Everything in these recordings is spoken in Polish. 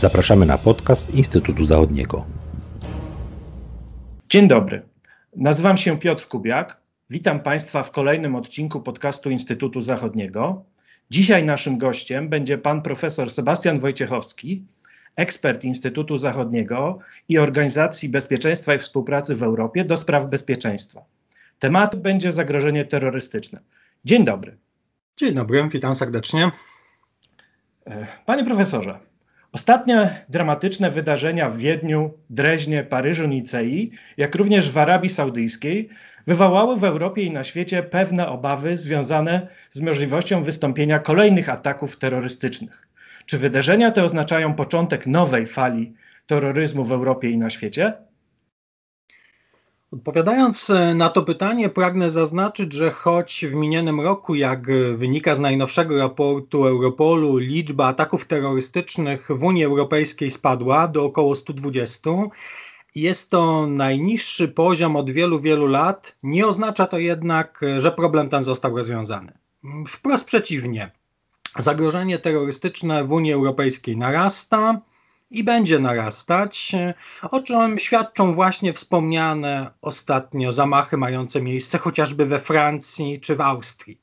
Zapraszamy na podcast Instytutu Zachodniego. Dzień dobry. Nazywam się Piotr Kubiak. Witam Państwa w kolejnym odcinku podcastu Instytutu Zachodniego. Dzisiaj naszym gościem będzie pan profesor Sebastian Wojciechowski, ekspert Instytutu Zachodniego i Organizacji Bezpieczeństwa i Współpracy w Europie do spraw bezpieczeństwa. Temat będzie zagrożenie terrorystyczne. Dzień dobry. Dzień dobry, witam serdecznie. Panie profesorze, ostatnie dramatyczne wydarzenia w Wiedniu, Dreźnie, Paryżu, Nicei, jak również w Arabii Saudyjskiej, wywołały w Europie i na świecie pewne obawy związane z możliwością wystąpienia kolejnych ataków terrorystycznych. Czy wydarzenia te oznaczają początek nowej fali terroryzmu w Europie i na świecie? Odpowiadając e, na to pytanie, pragnę zaznaczyć, że choć w minionym roku, jak wynika z najnowszego raportu Europolu, liczba ataków terrorystycznych w Unii Europejskiej spadła do około 120, jest to najniższy poziom od wielu, wielu lat. Nie oznacza to jednak, że problem ten został rozwiązany. Wprost przeciwnie. Zagrożenie terrorystyczne w Unii Europejskiej narasta i będzie narastać, o czym świadczą właśnie wspomniane ostatnio zamachy mające miejsce chociażby we Francji czy w Austrii.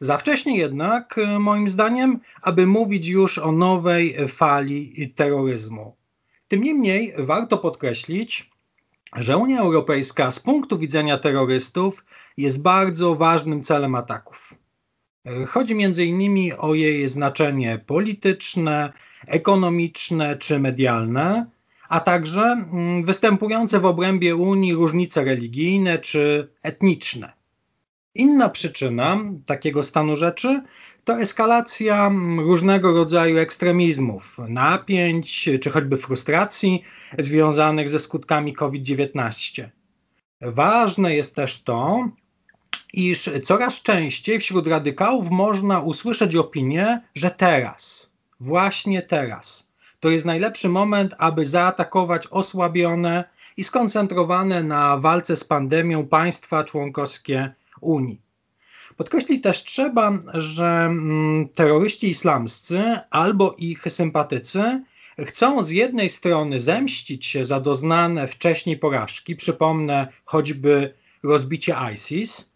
Za wcześnie jednak, moim zdaniem, aby mówić już o nowej fali terroryzmu. Tym niemniej warto podkreślić, że Unia Europejska z punktu widzenia terrorystów jest bardzo ważnym celem ataków. Chodzi innymi o jej znaczenie polityczne, ekonomiczne czy medialne, a także mm, występujące w obrębie Unii różnice religijne czy etniczne. Inna przyczyna takiego stanu rzeczy to eskalacja mm, różnego rodzaju ekstremizmów, napięć czy choćby frustracji związanych ze skutkami COVID-19. Ważne jest też to, iż coraz częściej wśród radykałów można usłyszeć opinię, że teraz, właśnie teraz, to jest najlepszy moment, aby zaatakować osłabione i skoncentrowane na walce z pandemią państwa członkowskie Unii. Podkreślić też trzeba, że mm, terroryści islamscy albo ich sympatycy chcą z jednej strony zemścić się za doznane wcześniej porażki, przypomnę choćby rozbicie ISIS,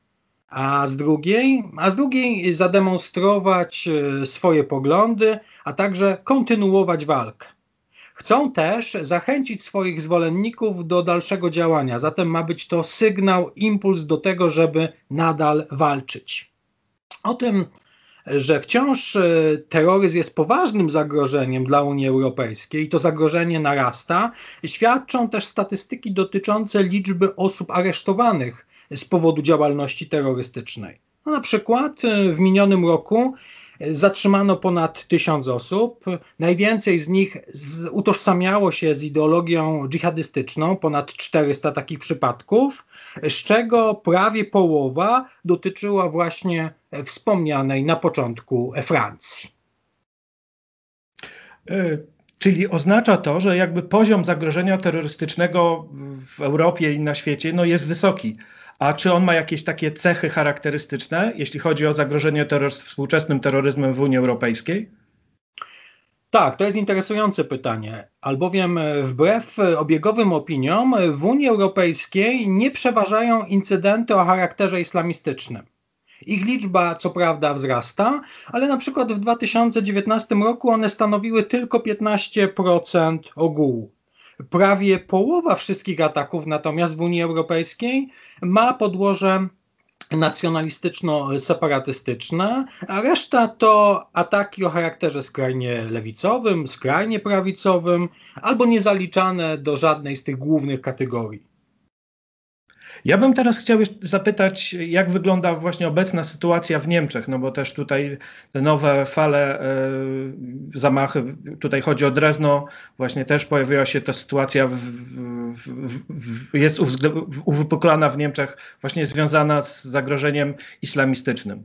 a z drugiej, a z drugiej zademonstrować e, swoje poglądy, a także kontynuować walkę. Chcą też zachęcić swoich zwolenników do dalszego działania, zatem ma być to sygnał, impuls do tego, żeby nadal walczyć. O tym, że wciąż e, terroryzm jest poważnym zagrożeniem dla Unii Europejskiej i to zagrożenie narasta, świadczą też statystyki dotyczące liczby osób aresztowanych z powodu działalności terrorystycznej. No, na przykład e, w minionym roku e, zatrzymano ponad tysiąc osób. Najwięcej z nich utożsamiało się z ideologią dżihadystyczną, ponad 400 takich przypadków, z czego prawie połowa dotyczyła właśnie wspomnianej na początku Francji. E, czyli oznacza to, że jakby poziom zagrożenia terrorystycznego w Europie i na świecie no jest wysoki. A czy on ma jakieś takie cechy charakterystyczne, jeśli chodzi o zagrożenie terror współczesnym terroryzmem w Unii Europejskiej? Tak, to jest interesujące pytanie, albowiem wbrew obiegowym opiniom w Unii Europejskiej nie przeważają incydenty o charakterze islamistycznym. Ich liczba co prawda wzrasta, ale na przykład w 2019 roku one stanowiły tylko 15% ogółu. Prawie połowa wszystkich ataków natomiast w Unii Europejskiej ma podłoże nacjonalistyczno-separatystyczne, a reszta to ataki o charakterze skrajnie lewicowym, skrajnie prawicowym albo niezaliczane do żadnej z tych głównych kategorii. Ja bym teraz chciał zapytać, jak wygląda właśnie obecna sytuacja w Niemczech, no bo też tutaj te nowe fale e, zamachy, tutaj chodzi o Drezno, właśnie też pojawiła się ta sytuacja, w, w, w, jest uwypuklana w Niemczech właśnie związana z zagrożeniem islamistycznym.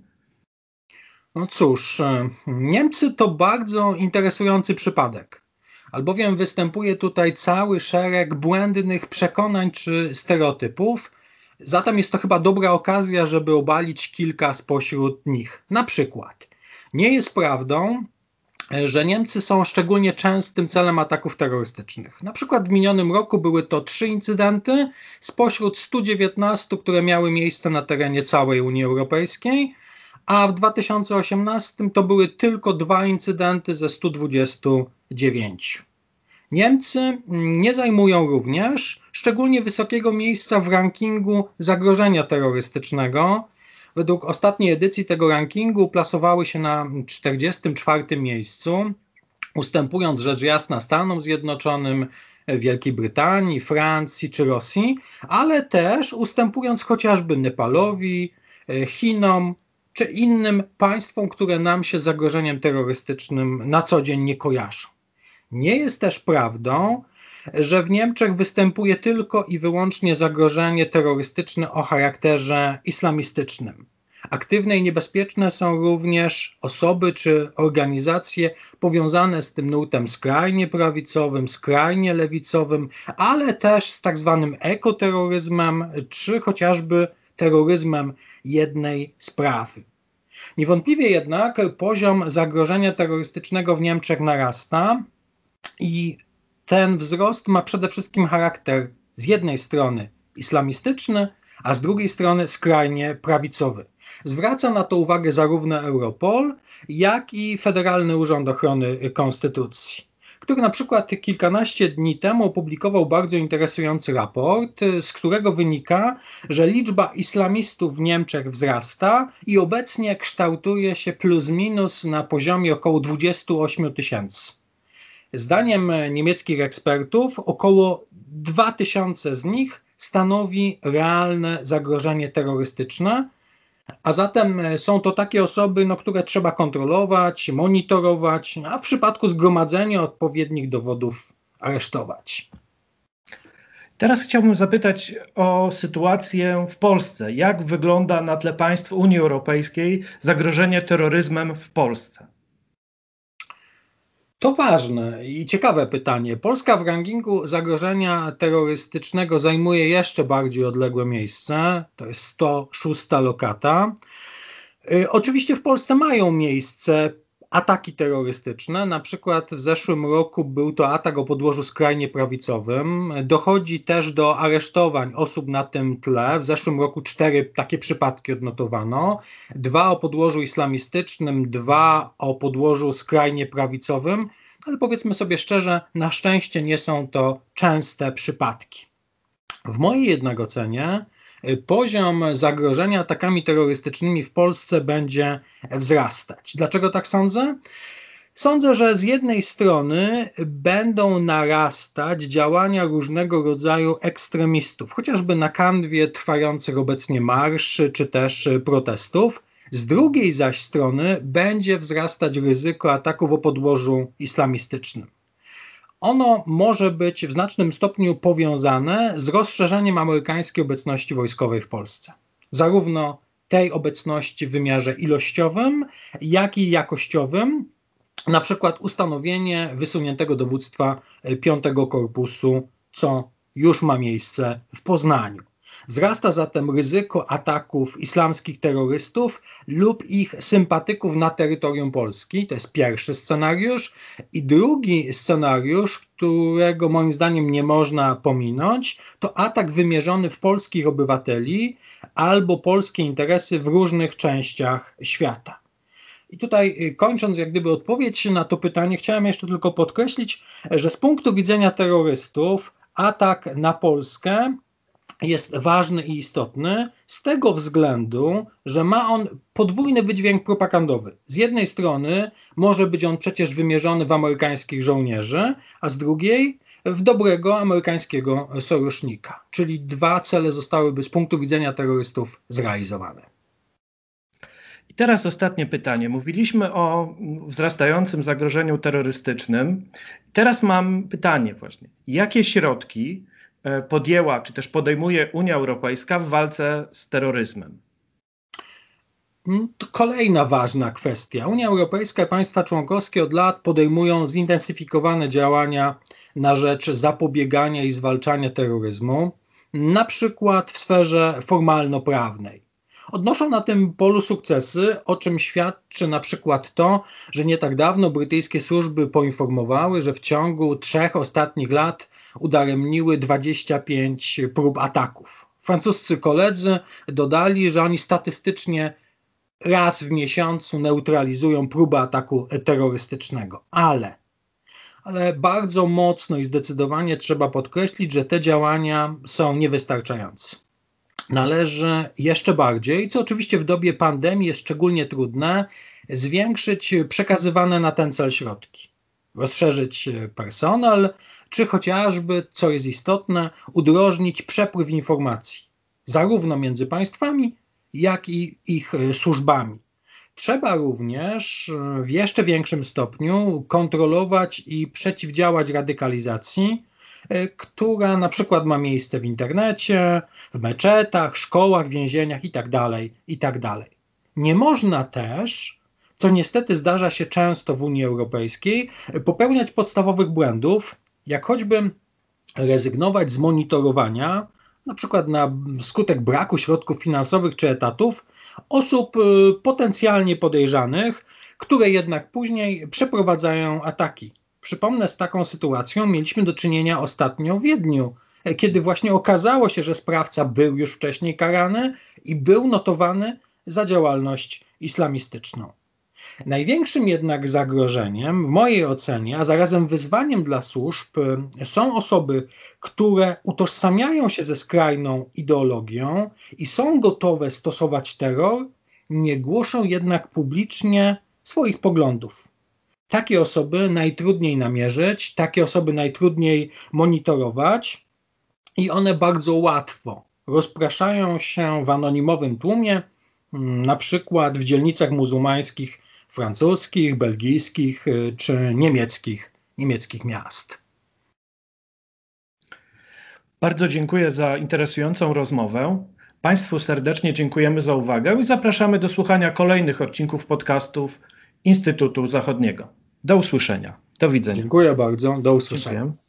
No cóż, e, Niemcy to bardzo interesujący przypadek albowiem występuje tutaj cały szereg błędnych przekonań czy stereotypów, Zatem jest to chyba dobra okazja, żeby obalić kilka spośród nich. Na przykład, nie jest prawdą, że Niemcy są szczególnie częstym celem ataków terrorystycznych. Na przykład w minionym roku były to trzy incydenty spośród 119, które miały miejsce na terenie całej Unii Europejskiej, a w 2018 to były tylko dwa incydenty ze 129. Niemcy nie zajmują również szczególnie wysokiego miejsca w rankingu zagrożenia terrorystycznego. Według ostatniej edycji tego rankingu plasowały się na 44 miejscu, ustępując rzecz jasna Stanom Zjednoczonym, Wielkiej Brytanii, Francji czy Rosji, ale też ustępując chociażby Nepalowi, Chinom czy innym państwom, które nam się zagrożeniem terrorystycznym na co dzień nie kojarzą. Nie jest też prawdą, że w Niemczech występuje tylko i wyłącznie zagrożenie terrorystyczne o charakterze islamistycznym. Aktywne i niebezpieczne są również osoby czy organizacje powiązane z tym nurtem skrajnie prawicowym, skrajnie lewicowym, ale też z tak zwanym ekoterroryzmem, czy chociażby terroryzmem jednej sprawy. Niewątpliwie jednak poziom zagrożenia terrorystycznego w Niemczech narasta i ten wzrost ma przede wszystkim charakter z jednej strony islamistyczny, a z drugiej strony skrajnie prawicowy. Zwraca na to uwagę zarówno Europol, jak i Federalny Urząd Ochrony Konstytucji który na przykład kilkanaście dni temu opublikował bardzo interesujący raport, z którego wynika, że liczba islamistów w Niemczech wzrasta i obecnie kształtuje się plus minus na poziomie około 28 tysięcy. Zdaniem niemieckich ekspertów około 2000 z nich stanowi realne zagrożenie terrorystyczne, a zatem są to takie osoby, no, które trzeba kontrolować, monitorować, a w przypadku zgromadzenia odpowiednich dowodów aresztować. Teraz chciałbym zapytać o sytuację w Polsce. Jak wygląda na tle państw Unii Europejskiej zagrożenie terroryzmem w Polsce? To ważne i ciekawe pytanie. Polska w rankingu zagrożenia terrorystycznego zajmuje jeszcze bardziej odległe miejsce. To jest 106 lokata. Y, oczywiście w Polsce mają miejsce ataki terrorystyczne. Na przykład w zeszłym roku był to atak o podłożu skrajnie prawicowym. Dochodzi też do aresztowań osób na tym tle. W zeszłym roku cztery takie przypadki odnotowano. Dwa o podłożu islamistycznym, dwa o podłożu skrajnie prawicowym. Ale powiedzmy sobie szczerze, na szczęście nie są to częste przypadki. W mojej jednak ocenie poziom zagrożenia atakami terrorystycznymi w Polsce będzie wzrastać. Dlaczego tak sądzę? Sądzę, że z jednej strony będą narastać działania różnego rodzaju ekstremistów, chociażby na kanwie trwających obecnie marszy czy też protestów. Z drugiej zaś strony będzie wzrastać ryzyko ataków o podłożu islamistycznym ono może być w znacznym stopniu powiązane z rozszerzeniem amerykańskiej obecności wojskowej w Polsce. Zarówno tej obecności w wymiarze ilościowym, jak i jakościowym, na przykład ustanowienie wysuniętego dowództwa 5 Korpusu, co już ma miejsce w Poznaniu. Wzrasta zatem ryzyko ataków islamskich terrorystów lub ich sympatyków na terytorium Polski. To jest pierwszy scenariusz. I drugi scenariusz, którego moim zdaniem nie można pominąć, to atak wymierzony w polskich obywateli albo polskie interesy w różnych częściach świata. I tutaj y, kończąc jak gdyby odpowiedź na to pytanie, chciałem jeszcze tylko podkreślić, że z punktu widzenia terrorystów atak na Polskę jest ważny i istotny z tego względu, że ma on podwójny wydźwięk propagandowy. Z jednej strony może być on przecież wymierzony w amerykańskich żołnierzy, a z drugiej w dobrego amerykańskiego sojusznika. Czyli dwa cele zostałyby z punktu widzenia terrorystów zrealizowane. I teraz ostatnie pytanie. Mówiliśmy o wzrastającym zagrożeniu terrorystycznym. Teraz mam pytanie właśnie. Jakie środki podjęła, czy też podejmuje Unia Europejska w walce z terroryzmem? Mm, to kolejna ważna kwestia. Unia Europejska i państwa członkowskie od lat podejmują zintensyfikowane działania na rzecz zapobiegania i zwalczania terroryzmu, na przykład w sferze formalno-prawnej. Odnoszą na tym polu sukcesy, o czym świadczy na przykład to, że nie tak dawno brytyjskie służby poinformowały, że w ciągu trzech ostatnich lat udaremniły 25 prób ataków. Francuscy koledzy dodali, że oni statystycznie raz w miesiącu neutralizują próbę ataku terrorystycznego, ale ale bardzo mocno i zdecydowanie trzeba podkreślić, że te działania są niewystarczające. Należy jeszcze bardziej, co oczywiście w dobie pandemii jest szczególnie trudne, zwiększyć przekazywane na ten cel środki, rozszerzyć personel, czy chociażby, co jest istotne, udrożnić przepływ informacji, zarówno między państwami, jak i ich służbami. Trzeba również w jeszcze większym stopniu kontrolować i przeciwdziałać radykalizacji, która na przykład ma miejsce w internecie, w meczetach, szkołach, więzieniach itd. itd. Nie można też, co niestety zdarza się często w Unii Europejskiej, popełniać podstawowych błędów, jak choćby rezygnować z monitorowania, na przykład na skutek braku środków finansowych czy etatów, osób y, potencjalnie podejrzanych, które jednak później przeprowadzają ataki. Przypomnę, z taką sytuacją mieliśmy do czynienia ostatnio w Wiedniu, kiedy właśnie okazało się, że sprawca był już wcześniej karany i był notowany za działalność islamistyczną. Największym jednak zagrożeniem, w mojej ocenie, a zarazem wyzwaniem dla służb są osoby, które utożsamiają się ze skrajną ideologią i są gotowe stosować terror, nie głoszą jednak publicznie swoich poglądów. Takie osoby najtrudniej namierzyć, takie osoby najtrudniej monitorować i one bardzo łatwo rozpraszają się w anonimowym tłumie, na przykład w dzielnicach muzułmańskich francuskich, belgijskich y, czy niemieckich, niemieckich miast. Bardzo dziękuję za interesującą rozmowę. Państwu serdecznie dziękujemy za uwagę i zapraszamy do słuchania kolejnych odcinków podcastów Instytutu Zachodniego. Do usłyszenia. Do widzenia. Dziękuję bardzo. Do usłyszenia. Dziękuję.